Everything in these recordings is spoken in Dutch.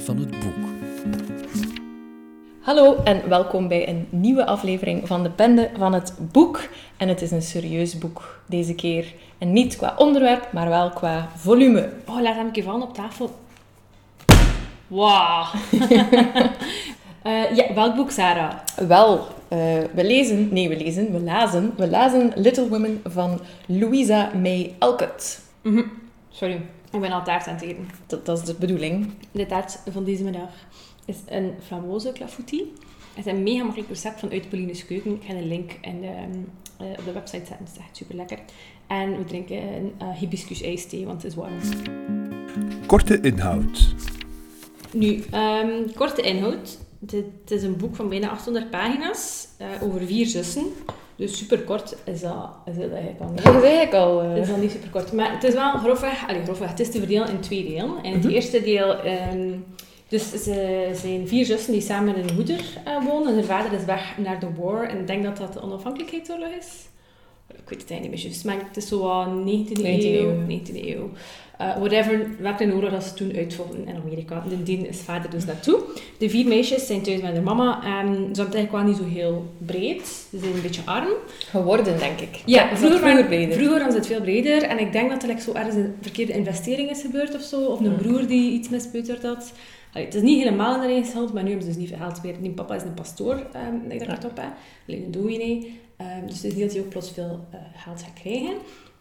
van het boek. Hallo en welkom bij een nieuwe aflevering van de Bende van het Boek. En het is een serieus boek deze keer. En niet qua onderwerp, maar wel qua volume. Oh, laat hem een keer vallen op tafel. Wauw. Eh, ja, welk boek, Sarah? Wel, eh, we lezen, nee we lezen, we lazen, we lazen Little Women van Louisa May Alcott. Mhm. Sorry, ik ben al taart aan het eten. Dat, dat is de bedoeling. De taart van deze middag is een framboze clafoutis. Het is een mega makkelijk recept van uit Pauline's Keuken. Ik ga een link in de, eh, op de website zetten. Het is echt super lekker. En we drinken een uh, hibiscus ijsthee, want het is warm. Korte inhoud. Nu, ehm, korte inhoud. Dit is een boek van bijna 800 pagina's eh, over vier zussen. Dus super kort is dat, is dat eigenlijk al niet. Dat is eigenlijk al... eh, is al niet super kort. Maar het is wel grofweg, allee, grofweg het is te verdelen in twee delen. En het eerste deel, ehm, dus ze zijn vier zussen die samen met hun moeder eh, wonen. En hun vader is weg naar de war. En ik denk dat dat de onafhankelijkheidsoorlog is. Ik weet het eigenlijk niet meer juist, maar het is zo wat 19e 19e eeuw. eeuw. 19e eeuw. Eh, whatever, welke oorlog dat ze toen uitvochten in Amerika. En dien is vader dus naartoe. De vier meisjes zijn thuis met hun mama. En ze eigenlijk wel niet zo heel breed. Ze zijn een beetje arm. geworden, denk ik. Ja, vroeger, vroeger waren- breder. vroeger was het veel breder. En ik denk dat er like, zo ergens een verkeerde investering is gebeurd of zo. Of een broer die iets mispeuterd had. Allee, het is niet helemaal in de eigen schuld, maar nu hebben ze dus niet veel geld meer. Die papa is een pastoor, ehm ik ik het op heb. Alleen een dominee. Ehm, dus het is niet dat hij ook plots veel eh, geld gaat krijgen.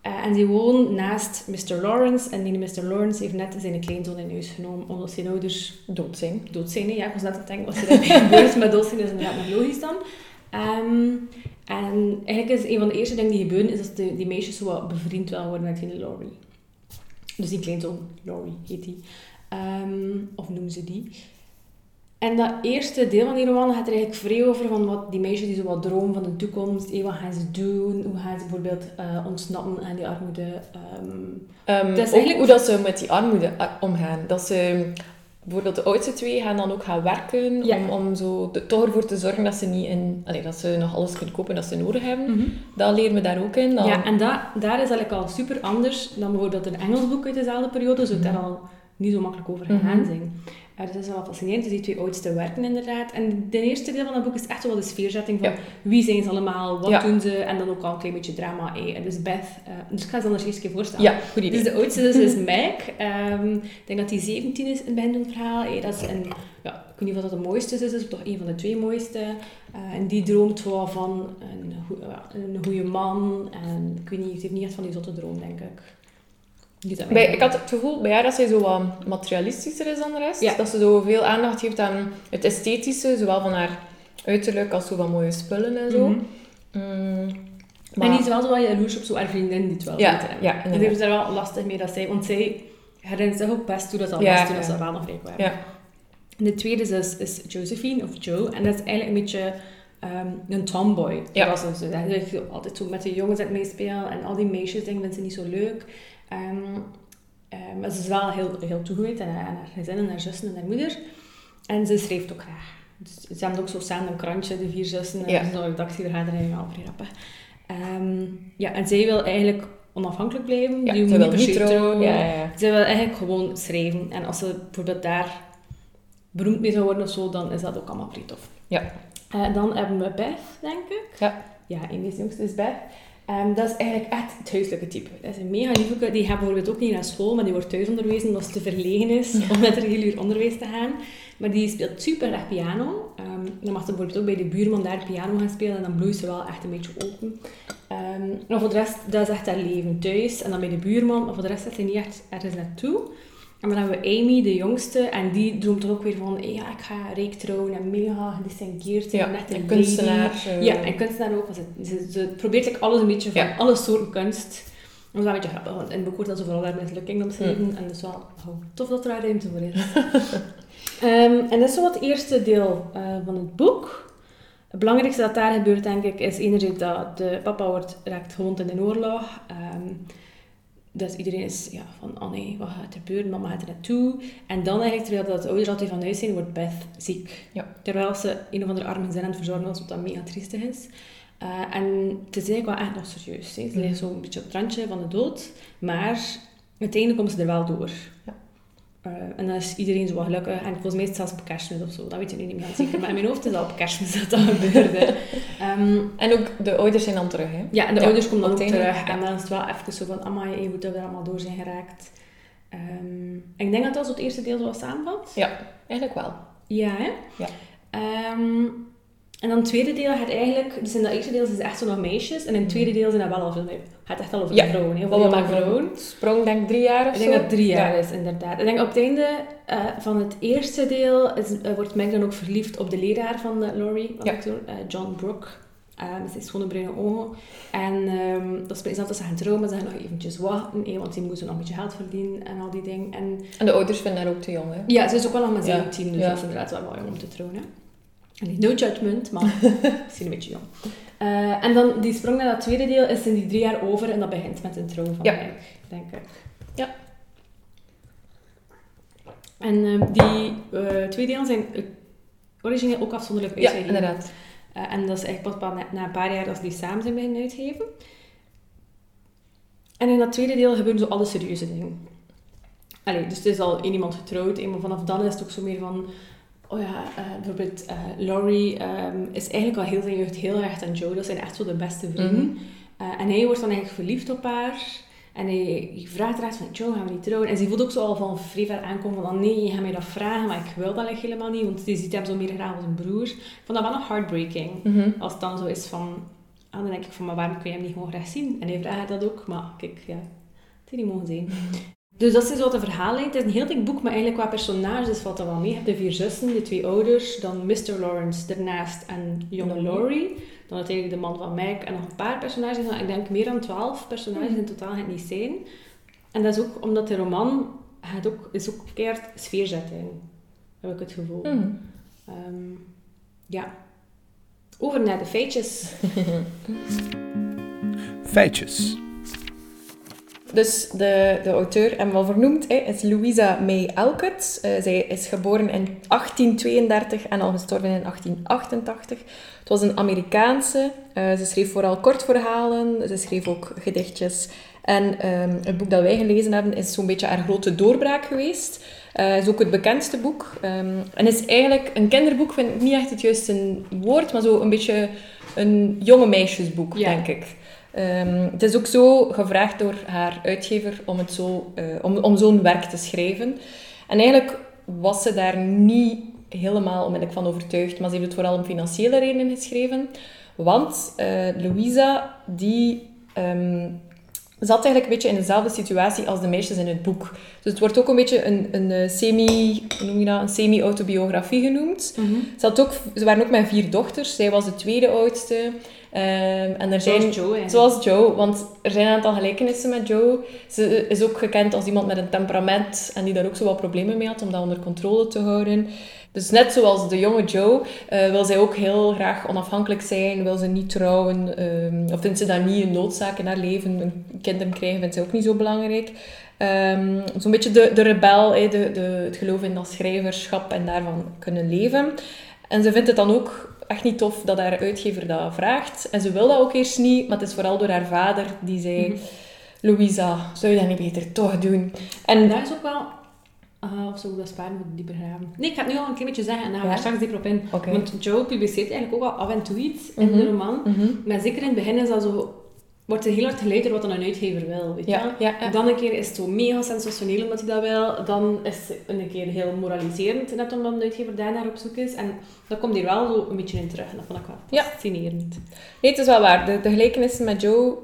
Eh, en die woont naast Mr. Lawrence. En die Mr. Lawrence heeft net zijn kleinzoon in huis genomen, omdat zijn ouders Dood zijn. dood zijn. hè. Ja, ik was net aan het denken, wat er eigenlijk gebeurt met dood zijn, is inderdaad nog logisch dan. Ehm, en eigenlijk is een van de eerste dingen die gebeuren, is dat de, die meisjes zo wat bevriend willen worden met die Laurie. Dus die kleinzoon, Laurie heet die. Ehm, of noemen ze die. En dat eerste deel van die roman gaat er eigenlijk vrij over van wat die meisjes die zo wat dromen van de toekomst. hé, wat gaan ze doen? Hoe gaan ze bijvoorbeeld eh, ontsnappen aan die armoede? Ehm, Ehm, Dat is ook eigenlijk- hoe dat ze met die armoede ah, omgaan. Dat ze, bijvoorbeeld de oudste twee gaan dan ook gaan werken Ja. om, om zo de- toch ervoor te zorgen dat ze, niet in, allee, dat ze nog alles kunnen kopen dat ze nodig hebben. Dat leren we daar ook in. Dan, Ja, en dat, daar is eigenlijk al super anders dan bijvoorbeeld een Engels boek uit dezelfde periode. Zou het daar al niet zo makkelijk over gegaan Mhm. zijn. Dus dat is wel fascinerend. Dus die twee oudste werken inderdaad. En de eerste deel van dat boek is echt wel de sfeerzetting van Ja. wie zijn ze allemaal, wat Ja. doen ze. En dan ook al een klein beetje drama. dus Beth, eh, dus ik ga ze anders eerst keer voorstellen. Ja, goed idee. Dus de oudste dus is Meg. Ehm, ik denk dat die 17 is in het begin van het verhaal. Eh, dat is een, ja, ik weet niet of dat de mooiste is, is toch een van de twee mooiste. Eh, en die droomt wel van ja, een goede man. En ik weet niet, het heeft niet echt van die zotte droom, denk ik. Dat Bij, ik had het gevoel bij haar dat zij zo wat materialistischer is dan de rest. Ja. Dat ze zo veel aandacht heeft aan het esthetische, zowel van haar uiterlijk als zo van mooie spullen en zo. Mhm. Mm, En die is wel zo wat jaloers op zo haar vriendin die het wel Ja, beter heeft. ja, en die heeft daar wel lastig mee dat zij... Want zij herinnert zich ook best toe dat ze al Ja, was toen dat ja. ze wel nog rijk waren. Ja. En de tweede is, is Josephine, of Joe. En dat is eigenlijk een beetje ehm, een tomboy. Ja. Ze. Dat je altijd zo met de jongens aan het meespelen. En al die meisjes dingen vindt ze niet zo leuk. Ehm, ehm, maar ze is wel heel, heel toegewijd aan, haar- aan haar gezin en haar zussen en haar moeder. En ze schrijft ook graag. Dus ze hebben ook zo samen een krantje, de vier zussen. En Ja. zo'n redactievergadering, al vrij grappig. Ja, en zij wil eigenlijk onafhankelijk blijven. Ja, Die ze moet wil niet trouwen. Ja, ze wil eigenlijk gewoon schrijven. En als ze bijvoorbeeld daar beroemd mee zou worden of zo, dan is dat ook allemaal tof. Ja. Eh, dan hebben we Beth, denk ik. Ja. Ja, Amy's jongste is Beth. Ehm, dat is eigenlijk echt het huiselijke type. Dat is een mega liefde. Die gaat bijvoorbeeld ook niet naar school, maar die wordt thuis onderwezen omdat ze te verlegen is om met regulier onderwijs te gaan. Maar die speelt super erg piano. Ehm, dan mag ze bijvoorbeeld ook bij de buurman daar piano gaan spelen en dan bloeit ze wel echt een beetje open. Ehm maar voor de rest, dat is echt haar leven thuis en dan bij de buurman. Maar voor de rest zit ze niet echt ergens naartoe. En dan hebben we Amy, de jongste, en die droomt er ook weer van, ja, ik ga rijk trouwen en mega gedistingueerd zijn. Ja, net een kunstenaar. Ja, en kunstenaar ook. Ze, ze, ze probeert like, alles een beetje van Ja. alle soorten kunst. Dat is wel een beetje grappig, want in het boek wordt dat zo vooral haar mislukking omschreven. Mm. En dat is wel oh, tof dat er daar ruimte voor is. Ehm, en dat is zo het eerste deel eh, van het boek. Het belangrijkste dat daar gebeurt, denk ik, is enerzijds dat de papa wordt, raakt gewond in de oorlog. Ehm, dus iedereen is ja, van, oh nee, wat gaat er gebeuren? Mama gaat er naartoe. En dan eigenlijk, terwijl dat de ouders altijd van huis zijn, wordt Beth ziek. Ja. Terwijl ze een of andere arme gezin aan het verzorgen was, wat dan mega triestig is. Eh, en het is eigenlijk wel echt nog serieus. Hè. Ze ligt zo'n beetje op het randje van de dood. Maar uiteindelijk komt ze er wel door. Ja. Eh, en dan is iedereen zo gelukkig. En volgens mij is het zelfs op kerstmis of zo. Dat weet je niet meer zeker. Maar in mijn hoofd is dat op kerstmis dat dat gebeurde. Ehm, En ook de ouders zijn dan terug, hè? ja, en de Ja, ouders komen dan ook terug. ja. En dan is het wel even zo van, amai, hoe dat we er allemaal door zijn geraakt. En ik denk dat dat zo het eerste deel zo wat samenvat. Ja, eigenlijk wel. Ja, hè? Ja. Ehm, en dan het tweede deel gaat eigenlijk... Dus in dat eerste deel is het echt zo nog meisjes. En in het tweede deel zijn dat wel al veel gaat echt al over Ja, vrouwen. Heel veel maar maar vrouwen. Sprong denk ik drie jaar of Ik zo. denk dat het drie jaar Ja. is, inderdaad. Ik denk op het einde eh, van het eerste deel is, eh, wordt Meg dan ook verliefd op de leraar van uh, Laurie, Ja. John Brooke. met zijn schone bruine ogen. En ehm dat spelen ze dat ze gaan trouwen, maar ze gaan nog eventjes wachten, eh, want die moeten nog een beetje geld verdienen en al die dingen. En En de ouders vinden haar ook te jong, hè? ja, ze is ook wel nog maar Ja. 17, dus dat is inderdaad wel mooi om te trouwen. Hè? No judgment, maar misschien een beetje jong. Eh, en dan die sprong naar dat tweede deel is in die drie jaar over en dat begint met een trouw van Ja. denk ik. Ja. En ehm, die eh, twee delen zijn eh, origineel ook afzonderlijk Ja, uitgegeven. inderdaad. Eh, en dat is eigenlijk pas na, na een paar jaar dat ze die samen zijn beginnen uitgeven. En in dat tweede deel gebeuren zo alle serieuze dingen. Allee, dus het is al één iemand getrouwd, maar vanaf dan is het ook zo meer van... Oh ja, eh, bijvoorbeeld eh, Laurie ehm, is eigenlijk al heel zijn jeugd heel erg aan Joe. Dat zijn echt zo de beste vrienden. Eh, en hij wordt dan eigenlijk verliefd op haar. En hij, hij vraagt echt van, Joe, gaan we niet trouwen? En ze voelt ook zo al van vrij ver aankomen van, nee, je gaat mij dat vragen, maar ik wil dat echt helemaal niet. Want die ziet hem zo meer graag als een broer. Ik vond dat wel nog heartbreaking. Mhm. Als het dan zo is van... Ah, dan denk ik van, maar waarom kun je hem niet gewoon graag zien? En hij vraagt dat ook, maar kijk, ja, het is niet mogen zien. Dus dat is zo de verhaallijn. Het is een heel dik boek, maar eigenlijk qua personages valt dat wel mee. Je hebt de vier zussen, de twee ouders, dan Mr. Lawrence ernaast en jonge Laurie. Dan uiteindelijk de man van Meg en nog een paar personages. Ik denk meer dan twaalf personages in totaal het niet zijn. En dat is ook omdat de roman gaat ook, is ook keert sfeerzetting. Heb ik het gevoel. Mhm. Ehm, ja. Over naar de feitjes. Feitjes. Dus de, de auteur, hebben we al vernoemd, hè, is Louisa May Alcott. Eh, zij is geboren in 1832 en al gestorven in 1888. Het was een Amerikaanse. Eh, ze schreef vooral kortverhalen. Ze schreef ook gedichtjes. En ehm, het boek dat wij gelezen hebben is zo'n beetje haar grote doorbraak geweest. Eh is ook het bekendste boek. Ehm, en is eigenlijk een kinderboek, vind ik niet echt het juiste woord, maar zo een beetje een jonge meisjesboek, Ja. denk ik. Ehm, het is ook zo gevraagd door haar uitgever om, het zo, eh, om, om zo'n werk te schrijven. En eigenlijk was ze daar niet helemaal onmiddellijk van overtuigd, maar ze heeft het vooral om financiële redenen geschreven. Want eh, Louisa, die ehm, zat eigenlijk een beetje in dezelfde situatie als de meisjes in het boek. Dus het wordt ook een beetje een, een eh, semi, noem je dat, een semi-autobiografie genoemd. Ze, had ook, ze waren ook met vier dochters. Zij was de tweede oudste. Ehm, en er zijn, Zoals Joe eigenlijk. Zoals Joe, want er zijn een aantal gelijkenissen met Joe. Ze is ook gekend als iemand met een temperament en die daar ook zo wat problemen mee had om dat onder controle te houden. Dus net zoals de jonge Joe eh, wil zij ook heel graag onafhankelijk zijn, wil ze niet trouwen, ehm, of vindt ze dat niet een noodzaak in haar leven. Een kinderen krijgen vindt ze ook niet zo belangrijk. Ehm, Zo'n beetje de, de rebel, de, de, het geloof in dat schrijverschap en daarvan kunnen leven. En ze vindt het dan ook echt niet tof dat haar uitgever dat vraagt. En ze wil dat ook eerst niet, maar het is vooral door haar vader die zei... Mhm. Louisa, zou je dat niet beter toch doen? En daar is ook wel... ah, of zou ik dat sparen voor dieper graven? Nee, ik ga het nu al een klein beetje zeggen en dan gaan we Ja? straks dieper op in. Want Joe publiceert eigenlijk ook wel af en toe iets in Mhm. de roman. Mhm. Maar zeker in het begin is dat zo... Wordt er heel hard geleid door wat dan een uitgever wil, weet je? Ja, ja, ja. Dan een keer is het zo mega sensationeel omdat hij dat wil. Dan is het een keer heel moraliserend, net omdat een uitgever daar naar op zoek is. En dat komt hier wel zo een beetje in terug. En dat vond ik wel Ja. fascinerend. Nee, het is wel waar. De, de gelijkenissen met Joe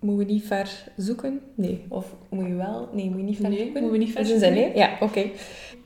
moeten we niet ver zoeken. Nee, of moet je wel? Nee, moet je niet ver Nee, zoeken. moeten we niet ver zoeken, hè? Ja, oké.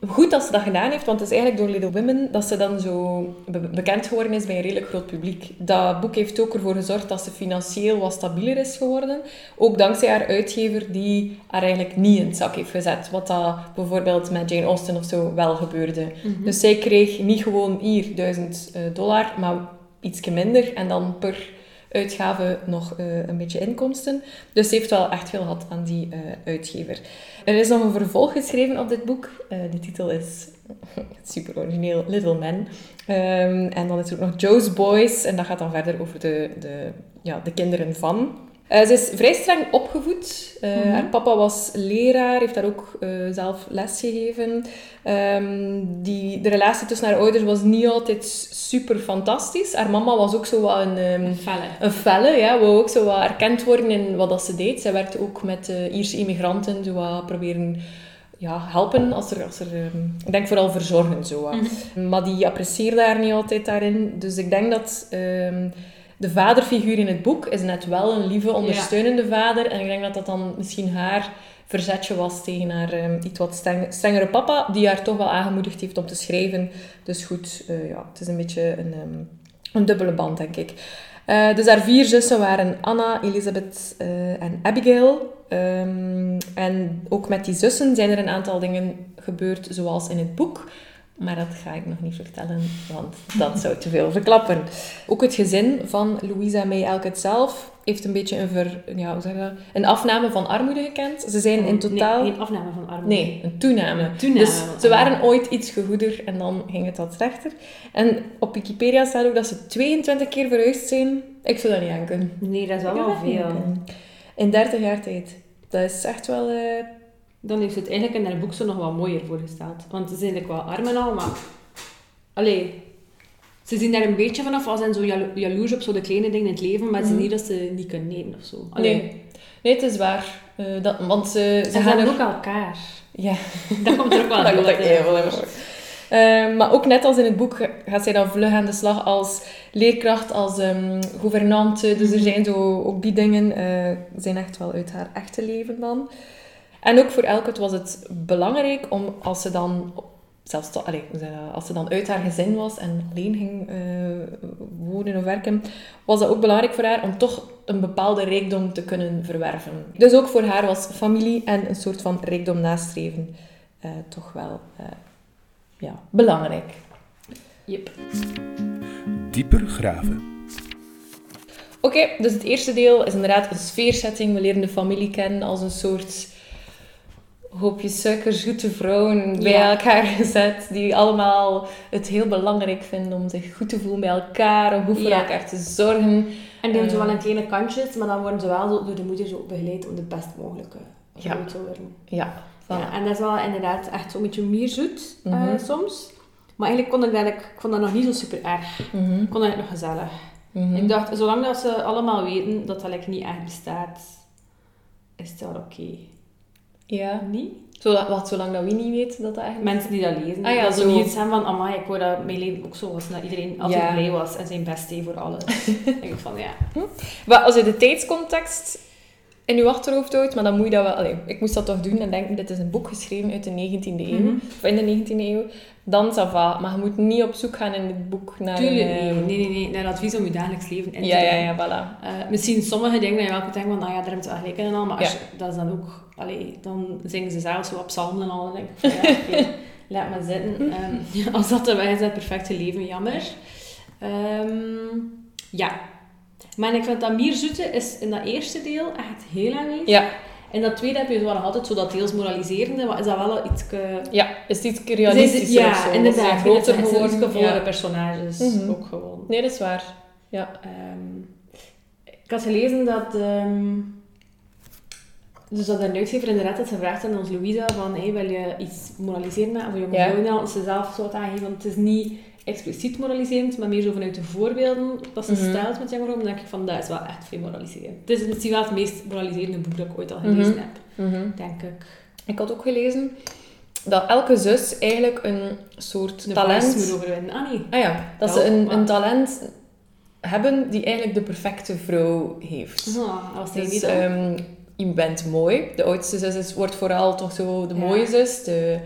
Goed dat ze dat gedaan heeft, want het is eigenlijk door Little Women dat ze dan zo be- bekend geworden is bij een redelijk groot publiek. Dat boek heeft ook ervoor gezorgd dat ze financieel wat stabieler is geworden. Ook dankzij haar uitgever die haar eigenlijk niet in het zak heeft gezet. Wat dat bijvoorbeeld met Jane Austen of zo wel gebeurde. Dus zij kreeg niet gewoon hier 1000 eh, dollar, maar iets minder. En dan per uitgave nog eh, een beetje inkomsten. Dus ze heeft wel echt veel gehad aan die eh, uitgever. Er is nog een vervolg geschreven op dit boek. Eh, de titel is super origineel, Little Men. Ehm, en dan is er ook nog Joe's Boys. En dat gaat dan verder over de, de, ja, de kinderen van. Eh, ze is vrij streng opgevoed. Eh, Mhm. Haar papa was leraar, heeft daar ook eh, zelf les gegeven. Ehm, die, de relatie tussen haar ouders was niet altijd super fantastisch. Haar mama was ook zo wat een... ehm, Een felle. een felle, ja, wou ook zo wat erkend worden in wat dat ze deed. Zij werkte ook met Ierse immigranten, zo wat proberen ja, helpen, als er, als er, ehm, ik denk vooral verzorgen. Zo, wat. Maar die apprecieerde haar niet altijd daarin. Dus ik denk dat de vaderfiguur in het boek is net wel een lieve, ondersteunende vader. En ik denk dat dat dan misschien haar verzetje was tegen haar ehm, iets wat streng- strengere papa, die haar toch wel aangemoedigd heeft om te schrijven. Dus goed, eh, ja, het is een beetje een, ehm, een dubbele band, denk ik. Eh, dus haar vier zussen waren Anna, Elisabeth eh, en Abigail. Ehm, en ook met die zussen zijn er een aantal dingen gebeurd, zoals in het boek. Maar dat ga ik nog niet vertellen, want dat zou te veel verklappen. Ook het gezin van Louisa May Alcott zelf heeft een beetje een, ver, ja, hoe zeg dat? een afname van armoede gekend. Ze zijn in totaal... Nee, geen afname van armoede. Nee, een toename. Een toename Dus ze waren ooit iets gegoeder en dan ging het wat slechter. En op Wikipedia staat ook dat ze 22 keer verhuisd zijn. Ik zou dat niet aan kunnen. Nee, dat is wel wel veel. In 30 jaar tijd. Dat is echt wel... eh, Dan heeft ze het eigenlijk in haar boek zo nog wat mooier voorgesteld. Want ze zijn eigenlijk wel arm en al, maar... Allee... Ze zien daar een beetje vanaf als zijn zo jalo- jaloers op zo de kleine dingen in het leven, maar is Mhm. niet dat ze niet kunnen eten of zo. Allee. Nee. nee, het is waar. Eh, dat, want ze, ze Ze gaan er... ook elkaar. Ja, Dat komt er ook wel dat komt heel erg. Eh, maar ook net als in het boek gaat zij dan vlug aan de slag als leerkracht, als ehm, gouvernante. Dus er zijn zo ook die dingen, eh, zijn echt wel uit haar echte leven dan. En ook voor Elkert was het belangrijk om als ze dan, zelfs to- als ze dan uit haar gezin was en alleen ging eh, wonen of werken, was dat ook belangrijk voor haar om toch een bepaalde rijkdom te kunnen verwerven. Dus ook voor haar was familie en een soort van rijkdom nastreven eh, toch wel eh, ja, belangrijk. Yep. Dieper graven. Oké, dus het eerste deel is inderdaad een sfeersetting. We leren de familie kennen als een soort hoopje suikerzoete vrouwen bij Ja. elkaar gezet. Die allemaal het heel belangrijk vinden om zich goed te voelen bij elkaar. Om goed voor Ja. elkaar te zorgen. En die doen zo Eh. wel in kleine kantjes, maar dan worden ze wel door de moeder zo begeleid om de best mogelijke Ja. te worden. Ja, Ja, en dat is wel inderdaad echt zo'n beetje mierzoet eh, Mhm. soms. Maar eigenlijk kon ik dat, ik vond dat nog niet zo super erg. Mhm, Ik vond dat nog gezellig. mhm. Ik dacht, zolang dat ze allemaal weten dat dat like, niet echt bestaat, is het wel oké. Ja. Niet? Zolang, wat, zolang dat we niet weten dat dat eigenlijk... Mensen die dat lezen, Ah ja, dat zo. niet hebben van, amai, ik wou dat mijn leven ook zo was. Dat iedereen altijd Ja. blij was en zijn best deed voor alles. ik denk van, ja. Maar als je de tijdscontext in je achterhoofd houdt, maar dan moet je dat wel... Allee, ik moest dat toch doen en denken, dit is een boek geschreven uit de 19e eeuw, Mhm. of in de 19e eeuw, dan ça va. Maar je moet niet op zoek gaan in het boek naar... Tuurlijk een, eh, Nee, nee, nee. Naar advies om je dagelijks leven in te Ja, ja, ja, voilà. Eh, misschien sommige dingen dat je wel kunt denken van, nou ja, daar hebben ze wel gelijk in en al, maar als Ja. je- dat is dan ook, allee, dan zingen ze zelf zo op psalmen en al, en denk ik van, ja, laat maar zitten. Ehm, als dat de weg is, perfecte leven, jammer. Ehm, ja. Maar ik vind dat Mierzoete is in dat eerste deel echt heel aanwezig. Ja, In dat tweede heb je zo wel nog altijd zo dat deels moraliserende, maar is dat wel iets... ja. Is dit realistischer ja, of zo? inderdaad. Groter geworden. Ja. personages Mhm. ook gewoon. Nee, dat is waar. Ja. Ehm, ik had gelezen dat... ehm, dus dat een uitgever inderdaad had gevraagd aan ons Louisa van hey, wil je iets moraliseren maken voor jonge Ja. vrouwen? Ze zelf zo had aangegeven, want het is niet expliciet moraliserend, maar meer zo vanuit de voorbeelden dat ze Mhm. stelt met jonge vrouwen, dan denk ik van dat is wel echt veel moraliserend. Het is misschien wel het meest moraliserende boek dat ik ooit al gelezen Mhm. heb, Mhm. denk ik. Ik had ook gelezen dat elke zus eigenlijk een soort De talent... moet overwinnen. Ah nee. Ah ja, dat Ja, ze een, een talent hebben die eigenlijk de perfecte vrouw heeft. Ah, als hij Dus niet ehm, je bent mooi. De oudste zus is, wordt vooral toch zo de Ja. mooie zus. De,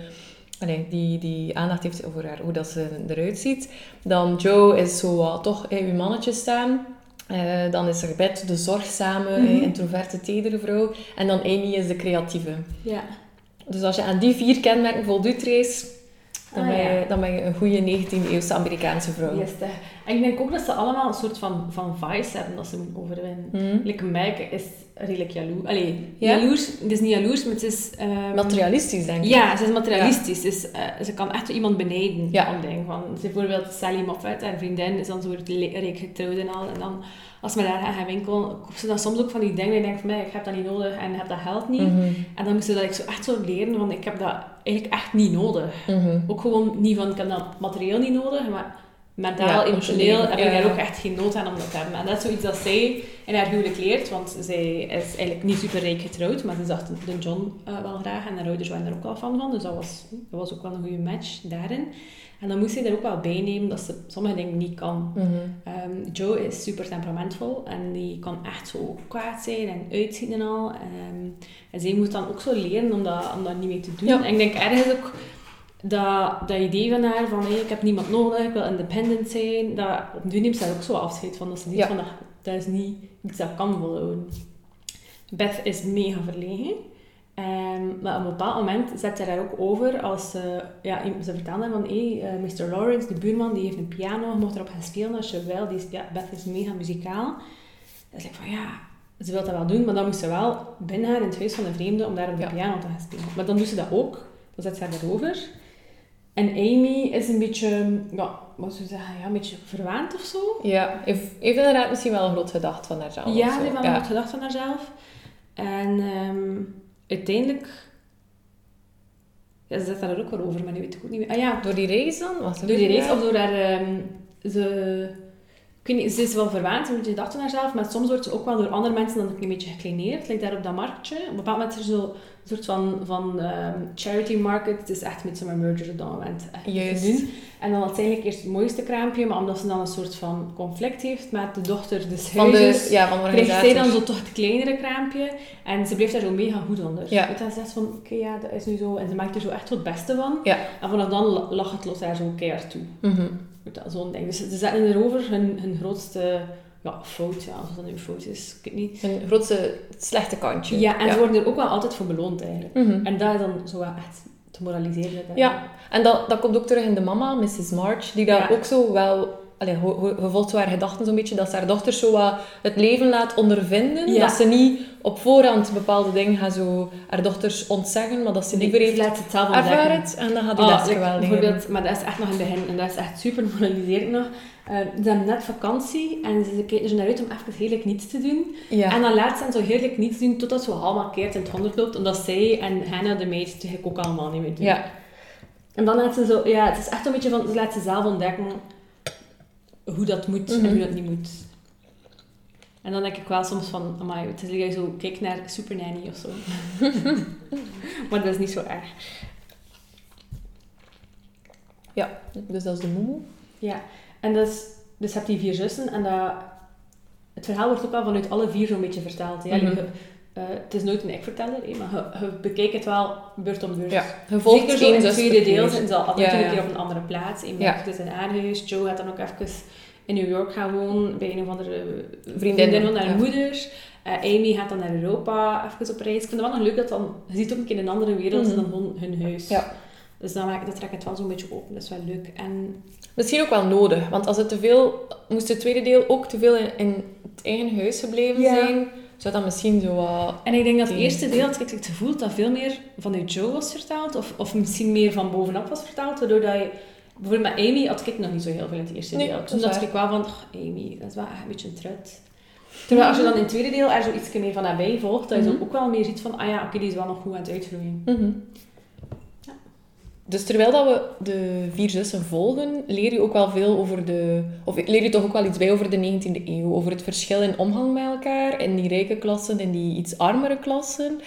allee, die, die aandacht heeft over haar, hoe dat ze eruit ziet. Dan Joe is zo wat toch in uw mannetje staan. Eh, dan is er Beth, de zorgzame, Mhm. introverte, tedere vrouw. En dan Amy is de creatieve. Ja. Dus als je aan die vier kenmerken voldoet, Rees, Dan, Ah, ben, ja. je, dan ben je een goede 19e-eeuwse Amerikaanse vrouw. Yes. En ik denk ook dat ze allemaal een soort van, van vice hebben dat ze moeten overwinnen. Hm. Like Meg is redelijk jaloers. Allee, Ja? jaloers, het is niet jaloers, maar het is... ehm, Materialistisch, denk ik. Ja, ze is materialistisch. Dus, eh, ze kan echt iemand benijden. Ja. Om dingen van. Bijvoorbeeld Sally Moffat, haar vriendin, is dan zo rijk getrouwd en al. En dan, als we daar gaan winkelen, koopt ze dan soms ook van die dingen. En denkt van, mij, ik heb dat niet nodig en ik heb dat geld niet. Mhm. En dan moest ze dat ik zo echt zo leren, want ik heb dat eigenlijk echt niet nodig. Mhm. Ook gewoon niet van, ik heb dat materieel niet nodig, maar mentaal, Ja, emotioneel heb ja, ik daar ja. ook echt geen nood aan om dat te hebben. En dat is zoiets dat zij in haar huwelijk leert, want zij is eigenlijk niet super rijk getrouwd, maar ze zag de John eh, wel graag en haar ouders waren er ook wel fan van, dus dat was, dat was ook wel een goede match daarin. En dan moest zij er ook wel bij nemen dat ze sommige dingen niet kan. Ehm, Joe is super temperamentvol en die kan echt zo kwaad zijn en uitschieten en al. Ehm, en zij moet dan ook zo leren om dat, om dat niet meer te doen. Ja. En ik denk ergens ook dat, dat idee van haar van hey, ik heb niemand nodig, ik wil independent zijn, dat op duur neemt ze daar ook zo afscheid van. Dat ze ziet Ja. van dat, dat is niet iets dat kan volhouden. Beth is mega verlegen. Ehm, maar op een bepaald moment zet ze daar ook over als ze, ja, ze vertelde van hey, eh, Mr. Lawrence, de buurman, die heeft een piano, je mocht erop gaan spelen als je wil. Die is, ja, Beth is mega muzikaal. Dus ik van ja, ze wil dat wel doen, maar dan moest ze wel binnen haar in het huis van een vreemde om daar op de Ja. piano te gaan spelen. Maar dan doet ze dat ook, dan zet ze haar erover. En Amy is een beetje, ja, wat zou je zeggen, ja, een beetje verwaand of zo. Ja, heeft, heeft inderdaad misschien wel een groot gedacht van haarzelf. Ja, ze heeft wel ja. wat gedacht van haarzelf. En ehm, uiteindelijk... Ja, ze zet daar ook wel over, maar nu weet ik ook niet meer. Ah ja, Door die reis dan? Wat door die reis of door haar... ehm, ze, ik weet niet, ze is wel verwaand, ze heeft een gedacht van haarzelf, maar soms wordt ze ook wel door andere mensen dan een beetje gekleineerd. Like daar op dat marktje. Op een bepaald moment is er zo een soort van, van ehm, charity market. Het is echt met zo'n merger op dat moment Juist. te doen. En dan eigenlijk eerst het mooiste kraampje, maar omdat ze dan een soort van conflict heeft met de dochter des Van de, ja, van de kreeg zij dan zo toch het kleinere kraampje. En ze bleef daar zo mega goed onder. Ja. Je, ze zegt van, oké, ja, dat is nu zo. En ze maakt er zo echt het beste van. Ja. En vanaf dan la- lag het los haar zo keihard toe. Mhm. Je, Zo'n ding. Dus ze zetten erover hun, hun grootste ja, fout, ja, als dat nu een fout is, ik weet niet. Een grootste slechte kantje. Ja, en ze worden er ook wel altijd voor beloond eigenlijk. Mhm. En dat is dan zo wel echt te moraliseren. Ja, en dat, dat komt ook terug in de mama, Mrs. March, die daar Ja. ook zo wel... Allee, zo haar gedachten zo'n beetje, dat ze haar dochter zo wat het leven laat ondervinden. Ja. Dat ze niet op voorhand bepaalde dingen gaat zo haar dochters ontzeggen, maar dat ze liever Nee, heeft ze laat het zelf het en dan gaat die les like, wel bijvoorbeeld, maar dat is echt nog in het begin en dat is echt super moraliserend nog. Eh, ze hebben net vakantie en ze kijken er naar uit om even heerlijk niets te doen. Ja. En dan laat ze hen zo heerlijk niets doen totdat ze allemaal keert in het honderd loopt, omdat zij en Hannah, de meid, eigenlijk ook allemaal niet meer doen. ja. En dan laat ze zo, ja, het is echt een beetje van, ze laat ze zelf ontdekken hoe dat moet Mhm. en hoe dat niet moet. En dan denk ik wel soms van, amai, het is je zo kijk naar Super Nanny of zo. maar dat is niet zo erg. ja, dus dat is de moemoe. Ja, en dus, dus je hebt die vier zussen en dat, het verhaal wordt ook wel vanuit alle vier zo'n beetje verteld. Mhm. Je- eh, het is nooit een ik-verteller, maar je, je bekijkt het wel beurt om beurt. Ja, je volgt Zeker in het tweede deel en toe Ja, een keer op een andere plaats. Iemand Ja. dus in haar huis. Joe gaat dan ook even in New York gaan wonen bij een of andere Vriendin, van haar ja. moeder. Eh, Amy gaat dan naar Europa even op reis. Ik vind het wel nog leuk dat dan, je ziet ook een keer een andere wereld Mhm. dan gewoon hun huis. Ja. Dus dan, maakt- dat trekt het wel zo'n beetje open. Dat is wel leuk. En Misschien ook wel nodig, want als het te veel... Moest het tweede deel ook te veel in, in het eigen huis gebleven zijn, zou dat misschien zo wat... En ik denk dat het eerste deel, had ik het gevoel dat veel meer vanuit Joe was vertaald, of, of misschien meer van bovenaf was vertaald, waardoor dat je... Bijvoorbeeld met Amy had ik nog niet zo heel veel in het eerste Nee, deel. Toen dacht ik wel van, "Ach, Amy, dat is wel echt een beetje een trut. Terwijl als je dan in het tweede deel er zo iets meer van nabij volgt, dat je Mhm. zo ook wel meer ziet van, ah ja, oké, die is wel nog goed aan het uitgroeien. Mhm. Ja. Dus terwijl dat we de vier zussen volgen, leer je ook wel veel over de... Of leer je toch ook wel iets bij over de 19e eeuw. Over het verschil in omgang met elkaar. In die rijke klassen en die iets armere klassen.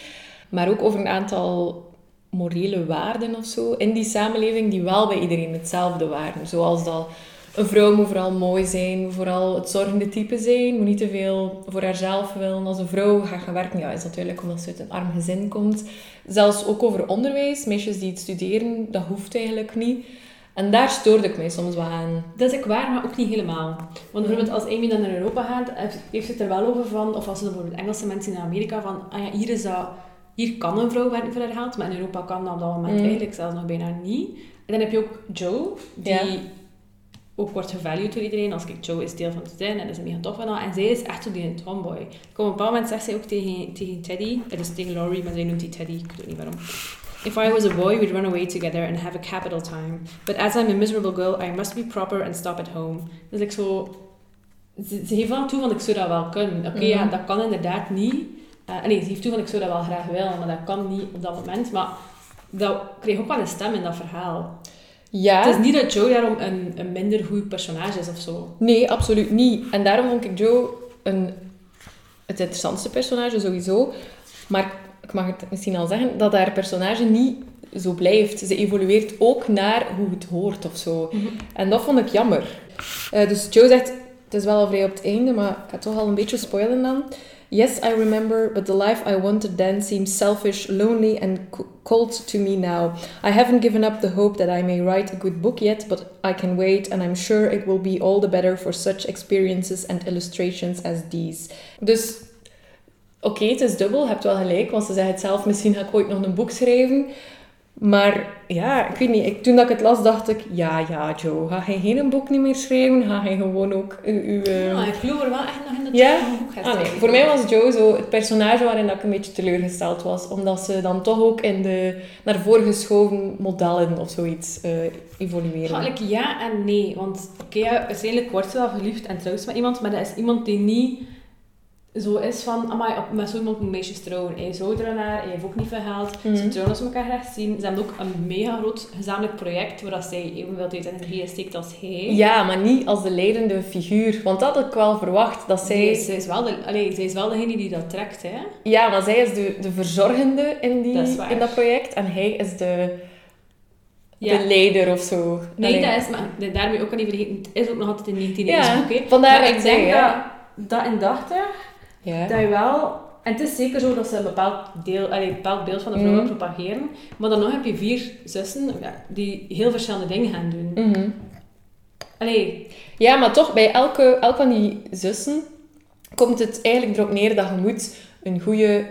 Maar ook over een aantal morele waarden of zo. In die samenleving die wel bij iedereen hetzelfde waren. Zoals dat een vrouw moet vooral mooi zijn. Vooral het zorgende type zijn. Moet niet te veel voor haarzelf willen. Als een vrouw gaat gaan werken, ja, is dat duidelijk omdat ze uit een arm gezin komt. Zelfs ook over onderwijs. Meisjes die het studeren, dat hoeft eigenlijk niet. En daar stoorde ik mij soms wel aan. Dat is ook waar, maar ook niet helemaal. Want bijvoorbeeld als Amy dan naar Europa gaat, heeft- ze het er wel over van, of als ze bijvoorbeeld Engelse mensen in Amerika, van, ah ja, hier is dat, hier kan een vrouw werken voor haar geld, maar in Europa kan dat op dat moment Mm. eigenlijk zelfs nog bijna niet. En dan heb je ook Joe, die Ja. Ook wordt gevalued door iedereen. Als ik Joe is deel van het gezin en dat is mega tof en al. En zij is echt zo die een tomboy. Op een bepaald moment zegt zij ook tegen, tegen Teddy, het is tegen Laurie, maar zij noemt die Teddy, ik weet niet waarom. If I was a boy, we'd run away together and have a capital time. But as I'm a miserable girl, I must be proper and stop at home. Dus ik zo... Ze, ze geeft wel toe van ik zou dat wel kunnen. Oké, ja, Mhm. dat kan inderdaad niet. Uh, nee, ze geeft toe van ik zou dat wel graag willen, maar dat kan niet op dat moment. Maar dat kreeg ook wel een stem in dat verhaal. Ja. Het is niet dat Joe daarom een, een minder goed personage is of zo. Nee, absoluut niet. En daarom vond ik Joe een, het interessantste personage sowieso. Maar ik mag het misschien al zeggen, dat haar personage niet zo blijft. Ze evolueert ook naar hoe het hoort of zo. En dat vond ik jammer. Eh, dus Joe zegt, het is wel al vrij op het einde, maar ik ga het toch al een beetje spoilen dan. Yes, I remember, but the life I wanted then seems selfish, lonely, and cold to me now. I haven't given up the hope that I may write a good book yet, but I can wait, and I'm sure it will be all the better for such experiences and illustrations as these. Dus, oké, het is dubbel, je hebt wel gelijk, want ze zegt het zelf, misschien ga ik ooit nog een boek schrijven. Maar ja, ik weet niet, ik, toen dat ik het las, dacht ik, ja, ja, Joe, ga jij geen boek niet meer schrijven? Ga jij gewoon ook uw... uw, Ja, ik geloof er wel echt nog in dat Ja? je een boek gaat Ah, nee. Voor mij was Joe zo het personage waarin ik een beetje teleurgesteld was. Omdat ze dan toch ook in de naar voren geschoven modellen of zoiets eh evolueren. Eigenlijk ja en nee. Want oké, ja, uiteindelijk wordt ze wel verliefd en trouwt ze met iemand, maar dat is iemand die niet zo is van, amai, op- met zo iemand moet meisjes trouwen. Hij is ouder dan haar, hij heeft ook niet veel geld. Mhm. Ze trouwen als ze elkaar graag zien. Ze hebben ook een mega groot gezamenlijk project, waar dat zij evenveel tijd en energie steekt als hij. Ja, maar niet als de leidende figuur. Want dat had ik wel verwacht. Dat zij... Zij, zij, is wel de, allee, zij is wel degene die dat trekt, hè. Ja, maar zij is de, de verzorgende in, die, Dat in dat project. En hij is de, Ja. de leider of zo. Nee, Allee. dat is, maar daarmee ook al niet vergeten, het is ook nog altijd in 19e Ja, vandaar Maar ik denk ja. dat, dat in dachtig Ja. Dat je wel... En het is zeker zo dat ze een bepaald, deel, allee, een bepaald beeld van de vrouw Mhm. propageren. Maar dan nog heb je vier zussen die heel verschillende dingen gaan doen. Mhm. Allee, Ja, maar toch, bij elke, elk van die zussen komt het eigenlijk erop neer dat je moet een goede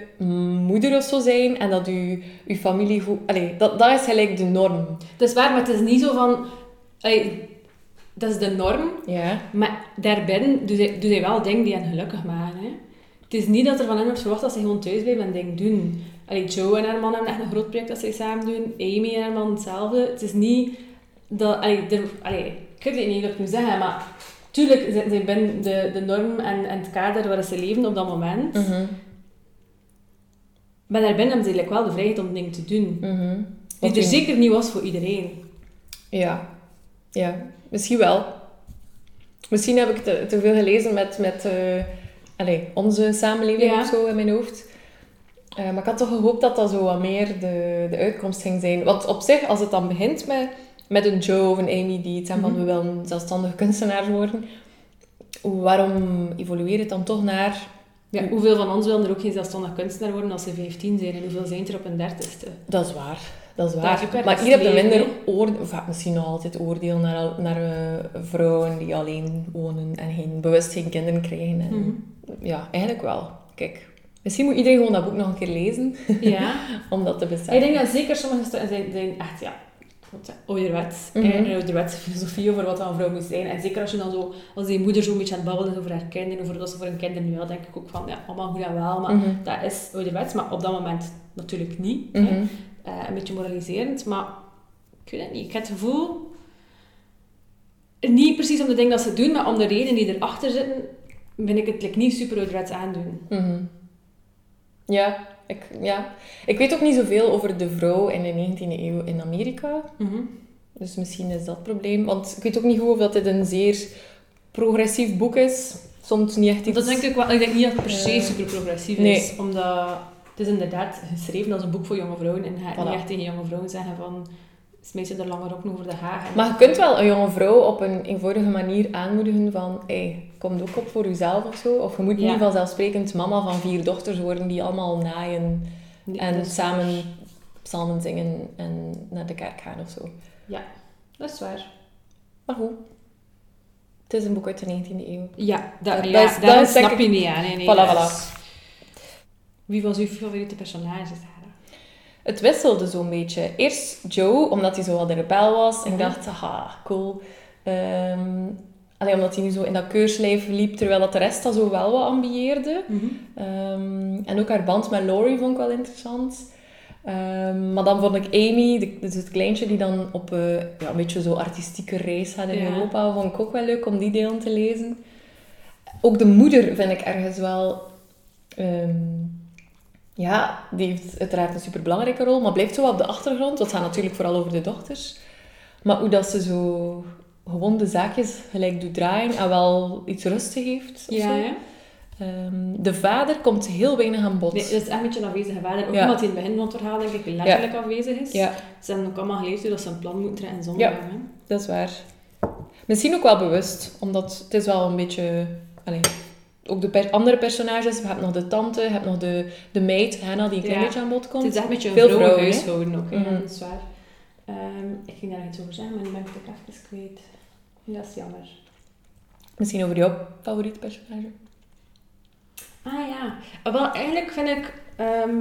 moeder of zo zijn en dat je, je familie goed... Allee, dat, dat is gelijk de norm. het is waar, maar het is niet zo van... Allee, dat is de norm, Ja. maar daarbinnen doen zij wel dingen die hen gelukkig maken. Hè. Het is niet dat er van hen wordt verwacht dat ze gewoon thuis blijven en dingen doen. Allee, Joe en haar man hebben echt een groot project dat zij samen doen. Amy en haar man hetzelfde. Het is niet dat... Allee, er, allee, ik weet niet wat ik moet zeggen, maar... Tuurlijk zijn zij binnen de, de norm en, en het kader waar ze leven op dat moment. Mhm. Maar daarbinnen hebben ze eigenlijk wel de vrijheid om dingen te doen. Mhm. Die Wat er zeker niet was voor iedereen. Ja. Ja, misschien wel. Misschien heb ik te, te veel gelezen met, met eh, allee, onze samenleving Ja. of zo in mijn hoofd. Eh, maar ik had toch gehoopt dat dat zo wat meer de, de uitkomst ging zijn. Want op zich, als het dan begint met, met een Joe of een Amy die het zeggen van Mhm. we willen zelfstandige kunstenaars worden, waarom evolueert het dan toch naar... Ja, hoeveel van ons willen er ook geen zelfstandig kunstenaar worden als ze 15 zijn en hoeveel zijn er op een dertigste? Dat is waar. Dat is Dat waar. is maar hier heb je minder oordeel, of misschien nog altijd oordeel naar, naar eh, vrouwen die alleen wonen en geen, bewust geen kinderen krijgen. En, Mhm. Ja, eigenlijk wel. Kijk, misschien moet iedereen gewoon dat boek nog een keer lezen, Ja. om dat te beseffen. ik denk dat zeker sommige stukken zijn, zijn echt, ja, ouderwets. Een ouderwetse filosofie over wat een vrouw moet zijn. En zeker als je dan zo, als die moeder zo'n beetje aan het babbelen is over haar kinderen, over wat ze voor hun kinderen nu denk ik ook van, ja, allemaal goed en wel, maar Mhm. dat is ouderwets, maar op dat moment natuurlijk niet. Mhm. Eh, een beetje moraliserend, maar ik weet het niet. Ik heb het gevoel, niet precies om de dingen dat ze doen, maar om de redenen die erachter zitten, vind ik het like, niet super ouderwets aandoen. Mhm. Ja, ik, ja, ik weet ook niet zoveel over de vrouw in de 19e eeuw in Amerika. Dus misschien is dat het probleem. Want ik weet ook niet goed of dat dit een zeer progressief boek is. Soms niet echt iets... Dat denk ik wel. Ik denk niet dat het per se Eh, super progressief nee. is, omdat is inderdaad geschreven als een boek voor jonge vrouwen en gaat Voilà. niet echt tegen jonge vrouwen zeggen van smijt er langer ook over de hagen. Maar je kunt wel een jonge vrouw op een eenvoudige manier aanmoedigen van hey, kom ook op voor jezelf of zo. Of je moet Ja. niet vanzelfsprekend mama van vier dochters worden die allemaal naaien Nee, en samen psalmen zingen en naar de kerk gaan of zo. Dat is waar. Maar goed, het is een boek uit de 19e eeuw. Ja, dat, Dat ja, is- dat snap je niet aan. Nee, nee, voilà. Wie was uw favoriete personage, Sarah? Het wisselde zo'n beetje. Eerst Joe, omdat hij zo wat de rebel was. En ik Mhm. dacht, haha, cool. Ehm allee, omdat hij nu zo in dat keurslijf liep, terwijl dat de rest dat zo wel wat ambieerde. Ehm, en ook haar band met Laurie vond ik wel interessant. Ehm, maar dan vond ik Amy, de- dus het kleintje die dan op eh, ja, een beetje zo artistieke reis gaat in Ja. Europa, vond ik ook wel leuk om die delen te lezen. Ook de moeder vind ik ergens wel... ja, die heeft uiteraard een superbelangrijke rol, maar blijft zo op de achtergrond. Dat gaat natuurlijk vooral over de dochters. Maar hoe dat ze zo gewoon de zaakjes gelijk doet draaien en wel iets rustig heeft. of Ja, zo. ja. Ehm, de vader komt heel weinig aan bod. Nee, dat is echt een beetje een afwezige vader. Ook Ja. omdat hij in het begin van het verhaal, denk ik, letterlijk afwezig is. Ja, Ze hebben ook allemaal geleerd dat ze een plan moeten trekken zonder Ja. dat is waar. Misschien ook wel bewust, omdat het is wel een beetje... Allee, ook de per- andere personages, je hebt nog de tante, je hebt nog de, de meid, Hannah, die een klein Ja. beetje aan bod komt. Het is echt een beetje een Veel vrouwen, hè? vrouwenhuishouden ook. hè. Dat is waar. Ehm, ik ging daar iets over zeggen, maar nu ben ik het ook even kwijt. Dat is jammer. Misschien over jouw favoriete personage? Ah ja. Ah, Wel, eigenlijk vind ik... ehm,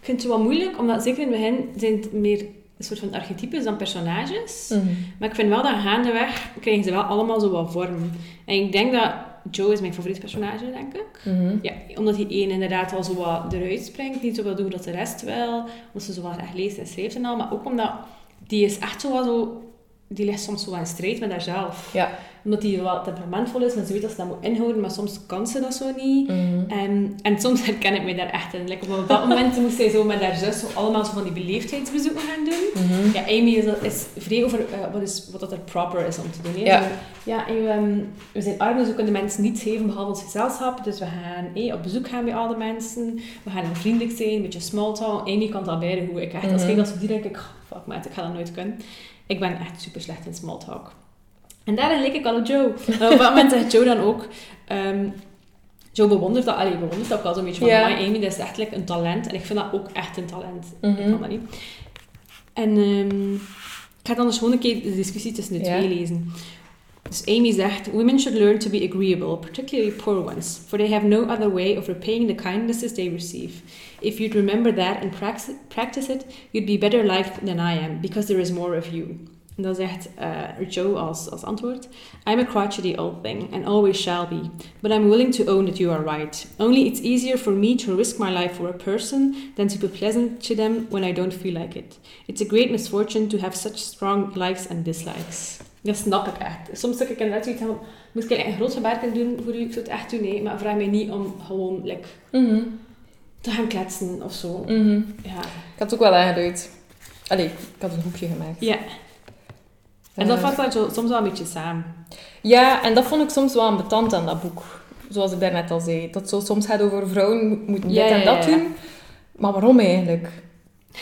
ik vind het wel moeilijk, omdat zeker in het begin zijn het meer een soort van archetypes dan personages. Mhm. Maar ik vind wel dat gaandeweg krijgen ze wel allemaal zo wat vorm. En ik denk dat Joe is mijn favoriete personage, denk ik. Mhm. Ja, omdat hij één inderdaad al zo wat eruit springt. Niet zo wil doen dat de rest wel. Omdat ze zo wat echt leest en schrijft en al. Maar ook omdat die is echt zo wat zo... Die ligt soms zo wat in strijd met haarzelf. Ja. Omdat die wat temperamentvol is en ze weet dat ze dat moet inhouden. Maar soms kan ze dat zo niet. Mhm. En, en soms herken ik mij daar echt in. Like, op dat moment moest zij zo met haar zus zo allemaal zo van die beleefdheidsbezoeken gaan doen. Mhm. Ja, Amy is, is vrij over eh, wat, is, wat dat er proper is om te doen. Ja. En we, ehm, we zijn arm, dus we kunnen de mensen niets geven behalve ons gezelschap. Dus we gaan eh, op bezoek gaan bij al de mensen. We gaan vriendelijk zijn, een beetje small talk. Amy kan dat beide goed. Ik echt, als ik dat zo direct, ik, man, ik ga dat nooit kunnen. Ik ben echt super slecht in small talk. En daarin leek ik al op Joe. En op dat moment zegt Joe dan ook... ehm, Joe bewondert dat, allee, bewondert dat ook al zo'n beetje van, Ja. "Amai, Amy, dat is echt een talent. En ik vind dat ook echt een talent. Ik Mhm. kan dat niet. En ehm, ik ga dan dus gewoon een keer de discussie tussen de Ja. twee lezen. Dus Amy zegt, women should learn to be agreeable, particularly poor ones, for they have no other way of repaying the kindnesses they receive. If you'd remember that and practice it, you'd be better liked than I am, because there is more of you. En dan zegt eh, Joe als, als antwoord, I'm a crotchety old thing, and always shall be, but I'm willing to own that you are right. Only it's easier for me to risk my life for a person than to be pleasant to them when I don't feel like it. It's a great misfortune to have such strong likes and dislikes. Dat snap ik echt. Soms denk ik inderdaad zoiets van, moest ik een groot gebaar kunnen doen voor u? Ik zou het echt doen, nee. Maar vraag mij niet om gewoon like, Mhm. te gaan kletsen of zo. Mhm. Ja. Ik had het ook wel aangeduid. Allee, ik had een hoekje gemaakt. ja. En dat Eh, daar zo, soms wel een beetje samen. Ja, en dat vond ik soms wel ambetant aan dat boek. Zoals ik daarnet al zei. Dat zo soms gaat over vrouwen mo- moeten Ja, dit en dat ja, ja. doen. Maar waarom eigenlijk?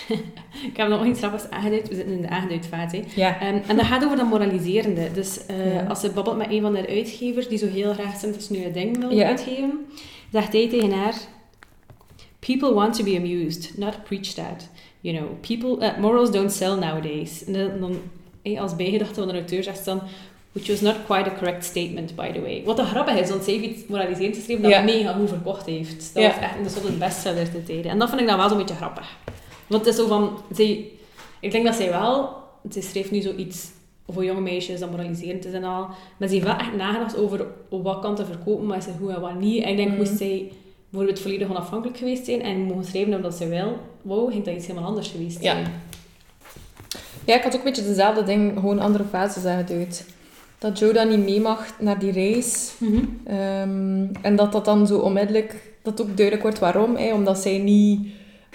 Ik heb nog iets grappigs aangeduid. We zitten in de aangeduid fase. hè. Ja. Ehm, en dat gaat over dat moraliserende. Dus eh, Ja. als ze babbelt met een van haar uitgevers, die zo heel graag nu een ding wil Ja. uitgeven, zegt hij tegen haar... People want to be amused, not preached at. You know, people, uh, morals don't sell nowadays. En dan, eh, als bijgedachte van de auteur zegt ze dan... Which was not quite a correct statement, by the way. Wat dan grappig is, want zij heeft iets moraliserends geschreven dat Ja. mega goed verkocht heeft. Dat was echt een soort bestseller te tijden. En dat vind ik dan wel zo'n beetje grappig. Want het is zo van... Zij, ik denk dat zij wel... Zij schreef nu zoiets voor jonge meisjes dat moraliserend is en al. Maar ze heeft wel echt nagedacht over op wat kan te verkopen, maar is er goed en wat niet. En ik denk, Mhm. moest zij bijvoorbeeld volledig onafhankelijk geweest zijn en mogen schrijven omdat ze wil, wou, ging dat iets helemaal anders geweest Ja. zijn. Ja, ik had ook een beetje dezelfde ding, gewoon andere fases aangeduid. Dat Joe dan niet mee mag naar die reis. Mhm. Ehm, en dat dat dan zo onmiddellijk, dat ook duidelijk wordt waarom. Hè, omdat zij niet...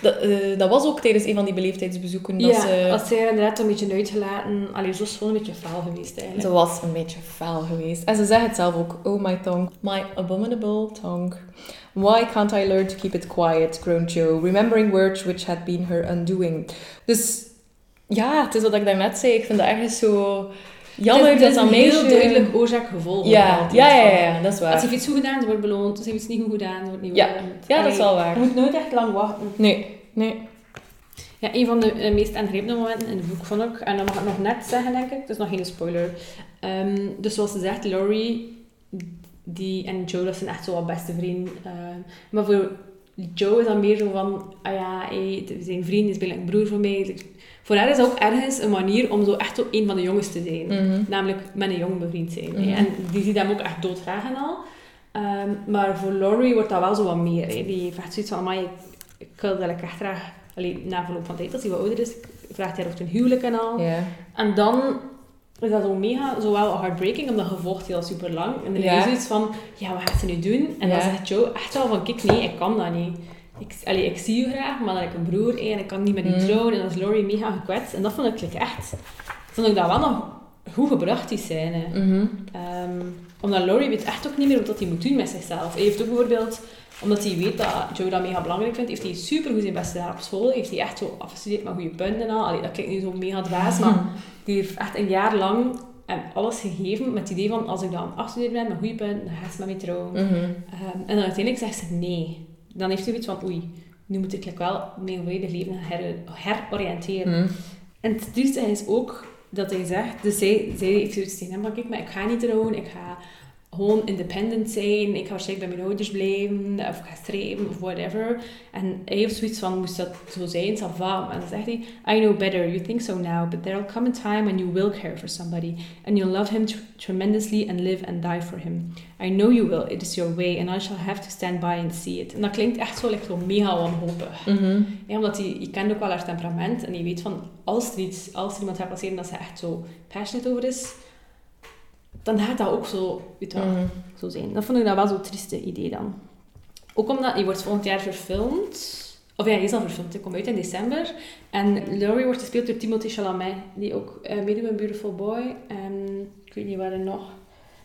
Dat, eh, dat was ook tijdens een van die beleefdheidsbezoeken. Dat ja, ze, als zij er inderdaad een beetje uitgelaten... Allee, zo is gewoon een beetje faal geweest eigenlijk. Ze was een beetje fel geweest. En ze zegt het zelf ook. Oh, my tongue. My abominable tongue. Why can't I learn to keep it quiet, groaned Joe, remembering words which had been her undoing. Dus ja, het is wat ik daarnet zei. Ik vind dat ergens zo jammer het is, dat dat het is een meisje... heel duidelijk oorzaak-gevolg. Ja, ja, ja, van- ja, ja, dat is Als waar. ze heeft iets goed gedaan, ze wordt beloond. Als ze heeft iets niet goed gedaan, ze wordt niet Ja. beloond. Ja, dat is wel waar. Je moet nooit echt lang wachten. Nee, nee. Ja, een van de eh, meest aangrijpende momenten in het boek vond ik, en dat mag ik nog net zeggen, denk ik, het is nog geen spoiler. Ehm, dus zoals ze zegt, Laurie die, en Joe, dat zijn echt zo wat beste vrienden. Ehm, maar voor Joe is dan meer zo van, ah ja, hey, zijn vriend is bijna een broer voor mij. Voor haar is ook ergens een manier om zo echt een van de jongens te zijn. Mhm. Namelijk met een jongen bevriend zijn. Mhm. En die ziet hem ook echt doodgraag en al. Ehm, maar voor Laurie wordt dat wel zo wat meer. Hè. Die echt zoiets van, ik, ik wil dat ik echt graag... Allee, na verloop van tijd, als hij wat ouder is, vraagt hij of een huwelijk en al. En dan is dat zo mega, zowel heartbreaking, omdat je volgt heel super lang. En dan is zoiets van, ja, wat gaat ze nu doen? En dan zegt Joe echt wel van, kijk, nee, ik kan dat niet. Ik, allee, ik zie je graag, maar heb ik een broer en ik kan niet met die Mm. trouwen. En dan is Laurie mega gekwetst. En dat vond ik like, echt... Vond ik dat wel nog goed gebracht, die scène. Mhm. Ehm, omdat Laurie weet echt ook niet meer wat hij moet doen met zichzelf. Hij heeft ook bijvoorbeeld, omdat hij weet dat Joe dat mega belangrijk vindt, heeft hij super goed zijn beste jaar op school. Heeft hij echt zo afgestudeerd met goede punten en al. Allee, dat klinkt nu zo mega dwaas, maar die heeft echt een jaar lang en alles gegeven met het idee van als ik dan afgestudeerd ben met goede punten, dan gaat ze met mij trouwen. Mhm. Ehm, en dan uiteindelijk zegt ze nee. Dan heeft hij zoiets van oei, nu moet ik like, wel mijn volledig leven her heroriënteren. Mhm. En het trieste is ook dat hij zegt, dus zij, zij heeft zoiets tegen hem van, kijk, maar ik ga niet trouwen, ik ga gewoon independent zijn, ik ga waarschijnlijk bij mijn ouders blijven, of ik ga schrijven, of whatever. En hij heeft zoiets van, moest dat zo zijn, ça va. En dan zegt hij, I know better, you think so now, but there'll come a time when you will care for somebody, and you'll love him tr- tremendously and live and die for him. I know you will, it is your way, and I shall have to stand by and see it. En dat klinkt echt zo, like, zo mega wanhopig. Mhm. Ja, omdat je, je kent ook wel haar temperament en je weet van als er, iets, als er iemand gaat passeren dat ze echt zo passionate over is, dan gaat dat ook zo, wel, Mhm. zo zijn. Dat vond ik dat wel zo'n trieste idee dan. Ook omdat die wordt volgend jaar verfilmd. Of ja, hij is al verfilmd. Hij komt uit in december. En Laurie wordt gespeeld door Timothée Chalamet, die ook eh meedoet in Beautiful Boy. En ik weet niet waar hij nog.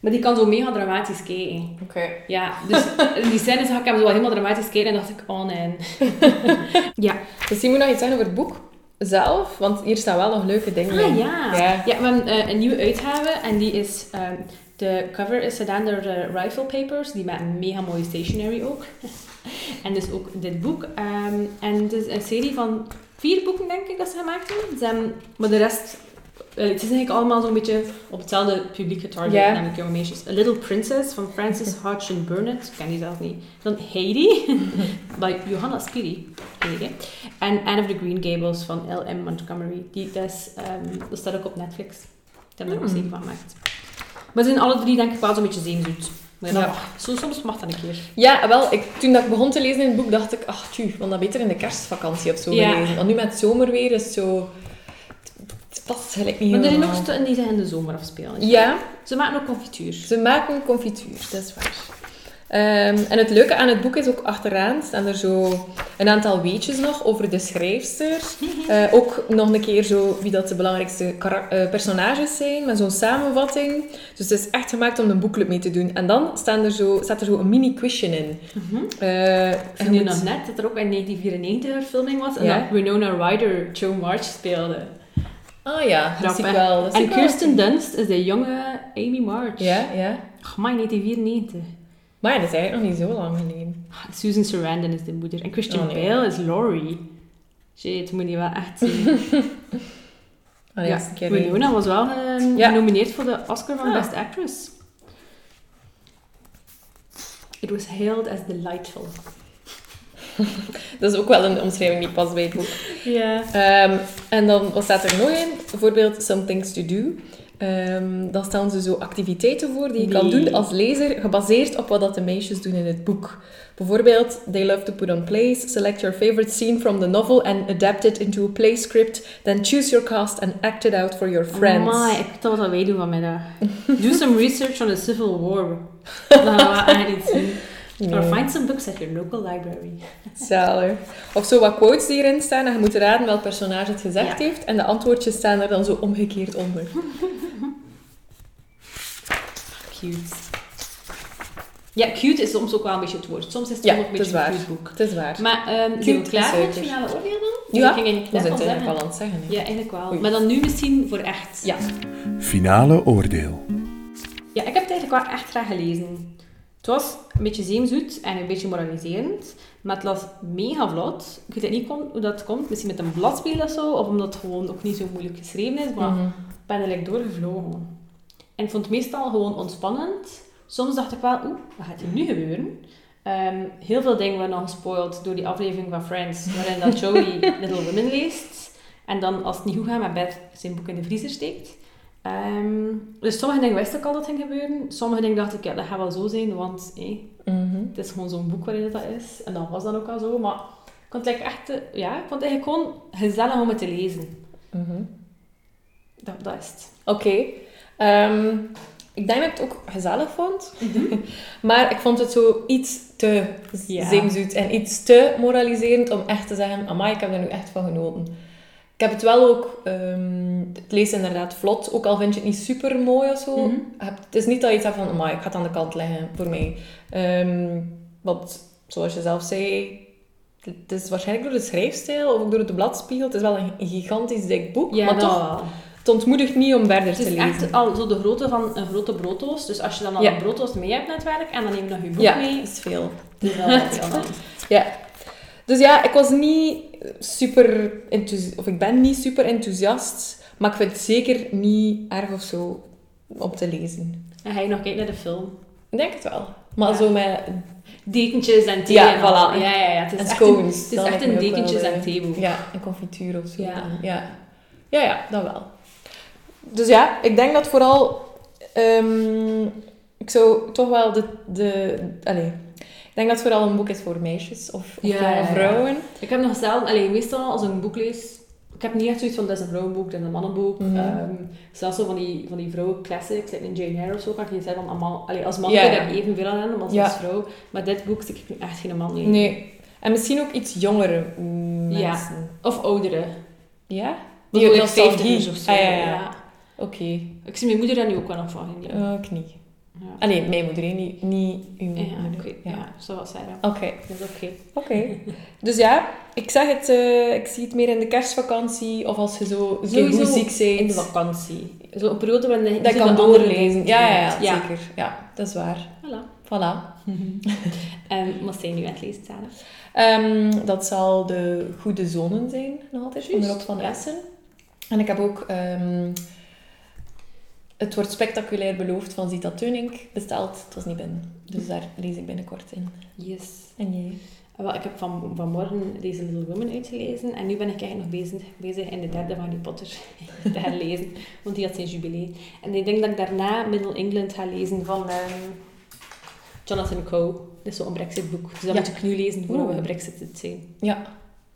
Maar die kan zo mega dramatisch kijken. Oké. Ja, dus in die scène zag ik hem zo wel helemaal dramatisch kijken en dacht ik, oh nee. ja. Dus je moet nog iets zeggen over het boek zelf, want hier staan wel nog leuke dingen in. Ah ja. Ja. Ja, we hebben eh, een nieuwe uitgave en die is... ehm, de cover is gedaan door de Rifle Papers, die met mega mooie stationery ook. en dus ook dit boek. Ehm, en het is een serie van vier boeken, denk ik, dat ze gemaakt hebben. Ze hebben maar de rest... eh, het is eigenlijk allemaal zo'n beetje op hetzelfde publiek getarget, namelijk jonge meisjes. A Little Princess van Frances Hodgson Burnett, ik ken die zelf niet. Dan Heidi, bij Johanna Spiri. Heidi. En Anne of the Green Gables van L.M. Montgomery. Die, dat, is, ehm, dat staat ook op Netflix. Daar we er ook serie van gemaakt. Maar ze zijn alle drie denk ik wel zo'n beetje zeemzoet. Maar ja, zo, soms mag dat een keer. Ja, wel, ik, toen dat ik begon te lezen in het boek, dacht ik, ach, tju, ik wil dat beter in de kerstvakantie of zo Ja. lezen. Want nu met het zomerweer is het zo... Past gelijk niet Maar er zijn ook helemaal. stukken die zich in de zomer afspelen. Ja, Ze maken ook confituur. ze maken confituur, dat is waar. Ehm, en het leuke aan het boek is ook achteraan staan er zo een aantal weetjes nog over de schrijfster. Eh, ook nog een keer zo wie dat de belangrijkste eh, personages zijn, met zo'n samenvatting. Dus het is echt gemaakt om een boekclub mee te doen. En dan staan er zo, staat er zo een mini quizje in. Eh, en Ik je moet- nog net dat er ook in 1994 een filming was en dat Winona Ryder Joe March speelde. Ah ja, dat zie ik wel. Dat En. Kirsten Dunst is de jonge Amy March. Ja, ja. Ach, man, 1994. Maar ja, dat is eigenlijk nog niet zo lang geleden. Ah, Susan Sarandon is de moeder. En Christian Oh, nee. Bale is Laurie. Shit, moet je wel echt zien. Allee, ja, een keer Winona was wel ehm, Ja. genomineerd voor de Oscar van Ah. Best Actress. It was hailed as delightful. Dat is ook wel een omschrijving die past bij het boek. Ja. Ehm, en dan, wat staat er nog in? Bijvoorbeeld Some Things to Do. Ehm, dan stellen ze zo activiteiten voor die je kan doen als lezer, gebaseerd op wat dat de meisjes doen in het boek. Bijvoorbeeld, they love to put on plays, select your favorite scene from the novel and adapt it into a play script, then choose your cast and act it out for your friends. Amai, ik weet al wat wij doen vanmiddag. Do some research on the Civil War. Dat gaan we echt niet zien. Nee. Or find some books at your local library. Zalig. Of zo wat quotes die erin staan en je moet raden welk personage het gezegd Ja. heeft en de antwoordjes staan er dan zo omgekeerd onder. Cute. Ja, cute is soms ook wel een beetje het woord. Soms is het Ja, ook een beetje een waar. cute boek. Het is waar. Maar ehm Cute zijn we klaar is voor het zeker. finale oordeel dan? Ja, Ik ging eigenlijk we zijn het eigenlijk zeggen. al aan het zeggen. hè. Ja, eigenlijk wel. Oei. Maar dan nu misschien voor echt. Ja. Finale oordeel. Ja, ik heb het eigenlijk wel echt graag gelezen. Het was een beetje zeemzoet en een beetje moraliserend, maar het las mega vlot. Ik weet niet hoe dat komt, misschien met een bladspel of zo, of omdat het gewoon ook niet zo moeilijk geschreven is, maar Mhm. ik ben er like doorgevlogen. En ik vond het meestal gewoon ontspannend. Soms dacht ik wel, oeh, wat gaat hier nu gebeuren? Ehm, heel veel dingen worden nog gespoild door die aflevering van Friends, waarin dat Joey Little Women leest. En dan, als het niet goed gaat met Beth, zijn boek in de vriezer steekt. Ehm, dus sommige dingen wist ik al dat ging gebeuren. Sommige dingen dacht ik, ja, dat gaat wel zo zijn, want Mhm. het is gewoon zo'n boek waarin dat is. En dat was dan ook al zo. Maar ik vond het echt, eh, ja, ik vond het eigenlijk gewoon gezellig om het te lezen. Mhm. Dat, dat is het. Oké. Ehm, ik denk dat ik het ook gezellig vond. maar ik vond het zo iets te Ja. zeemzoet en iets te moraliserend om echt te zeggen, amai, ik heb er nu echt van genoten. Ik heb het wel ook... ehm, het leest inderdaad vlot, ook al vind je het niet super mooi of zo. Mhm. Het is niet dat je iets hebt van, amai, ik ga het aan de kant leggen voor mij. Ehm, want, zoals je zelf zei... Het is waarschijnlijk door de schrijfstijl of ook door de bladspiegel. Het is wel een gigantisch dik boek, Ja, maar toch wel. het ontmoedigt niet om verder Het te is lezen. echt al zo de grootte van een grote brooddoos. Dus als je dan al Ja. een brooddoos mee hebt naar het werk en dan neem je nog je boek ja, mee, dat is veel. dat is wel anders. Ja. Dus ja, ik was niet super enthousiast, of ik ben niet super enthousiast, maar ik vind het zeker niet erg of zo om te lezen. En ga je nog kijken naar de film? Ik denk het wel. Maar Ja. zo met Dekentjes en thee Ja, en voilà. Ja, ja, ja. Het is en echt scones. een, het is echt een dekentjes eh, en theeboek. Ja, een confituur of zo. Ja. Ja. ja, ja, dat wel. Dus ja, ik denk dat vooral... ehm, ik zou toch wel de... de allez, denk dat het vooral een boek is voor meisjes of, of Ja, ja, ja. vrouwen. Ik heb nog zelf, alleen meestal als ik een boek lees, ik heb niet echt zoiets van dat is een vrouwenboek, dat is een mannenboek. Mhm. Ehm, zelfs zo van die, van die vrouwen classics, like een Jane Eyre of zo, kan ik niet zeggen van allee, als man Ja, kun je ja. daar evenveel aan hebben als Ja. als vrouw. Maar dit boek stik ik nu echt geen man lezen. Nee. En misschien ook iets jongere Ja. mensen. Of ouderen. Ja? Bijvoorbeeld nostalgie. 50 of zo. Ah, ja, ja. Oké. Ik zie mijn moeder daar nu ook wel nog van genieten. Ook niet. Ja. Allee, mijn moeder, niet, niet uw Ja, moeder. oké. Ja. Ja, zoals zij dan. Oké. Dat is oké. Oké. Dus ja, ik zeg het, eh, ik zie het meer in de kerstvakantie of als je zo een Sowieso ziek bent. In de vakantie. Zo'n periode waarin je dat kan doorlezen. Ja, ja, ja, ja. zeker. Ja, dat is waar. Voilà. Voilà. En wat zijn nu aan het lezen, Sarah? Ehm, dat zal de Goede Zonen zijn, nog altijd, van Rob van ja. Essen. En ik heb ook ehm, Het wordt spectaculair beloofd van Zita Teunink besteld. Het was niet binnen. Dus daar lees ik binnenkort in. Yes. En jij? Wel, ik heb van, vanmorgen deze Little Women uitgelezen en nu ben ik eigenlijk nog bezig, bezig in de derde van Harry Potter te herlezen, want die had zijn jubilee. En ik denk dat ik daarna Middle England ga lezen van ehm, Jonathan Coe. Dat is zo'n Brexit-boek. Dus dat Ja. moet ik nu lezen voor we Oeh. gebrexitd zijn. Ja.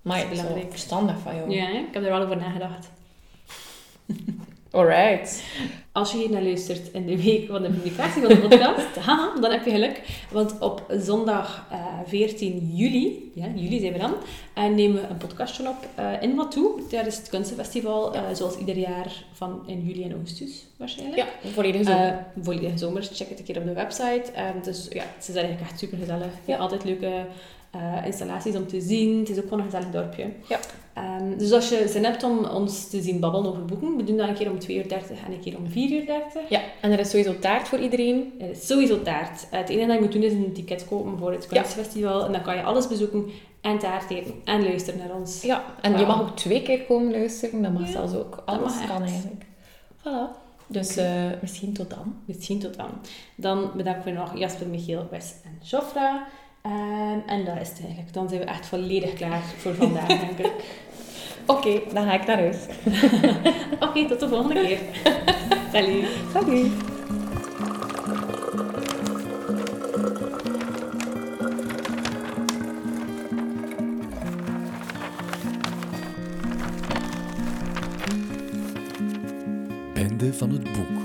Maar Dat het is belangrijk. verstandig van jou. Ja, ik heb er wel over nagedacht. Alright. Als je hier naar luistert in de week van de publicatie van de podcast, haha, dan heb je geluk. Want op zondag eh, 14 juli, ja, juli zijn we dan, eh, nemen we een podcastje op eh, in Matou. Daar is het kunstenfestival, zoals ieder jaar van in juli en augustus waarschijnlijk. Ja, volledig zo. Eh, volledige zomer, check het een keer op de website. Dus ja, het is eigenlijk echt super gezellig. Ja. Altijd leuke eh, installaties om te zien. Het is ook gewoon een gezellig dorpje. Ja. Ehm, dus als je zin hebt om ons te zien babbelen over boeken, we doen dat een keer om 2 uur 30 en een keer om 4 uur 30. ja, en er is sowieso taart voor iedereen. Er is sowieso taart. Eh, het enige dat je moet doen is een ticket kopen voor het Ja. kunstfestival. En dan kan je alles bezoeken en taart eten en luisteren naar ons. Ja, en je mag ook twee keer komen luisteren. Dat mag Ja, zelfs ook. Alles kan eigenlijk. Voilà. Dus eh, misschien tot dan. Misschien tot dan. Dan bedanken we nog Jasper, Michiel, Wes en Jofra. Ehm, en dat is het eigenlijk. Dan zijn we echt volledig klaar voor vandaag, denk ik. Oké, dan ga ik naar huis. Oké, tot de volgende keer. Salut. Salut. Bende van het boek.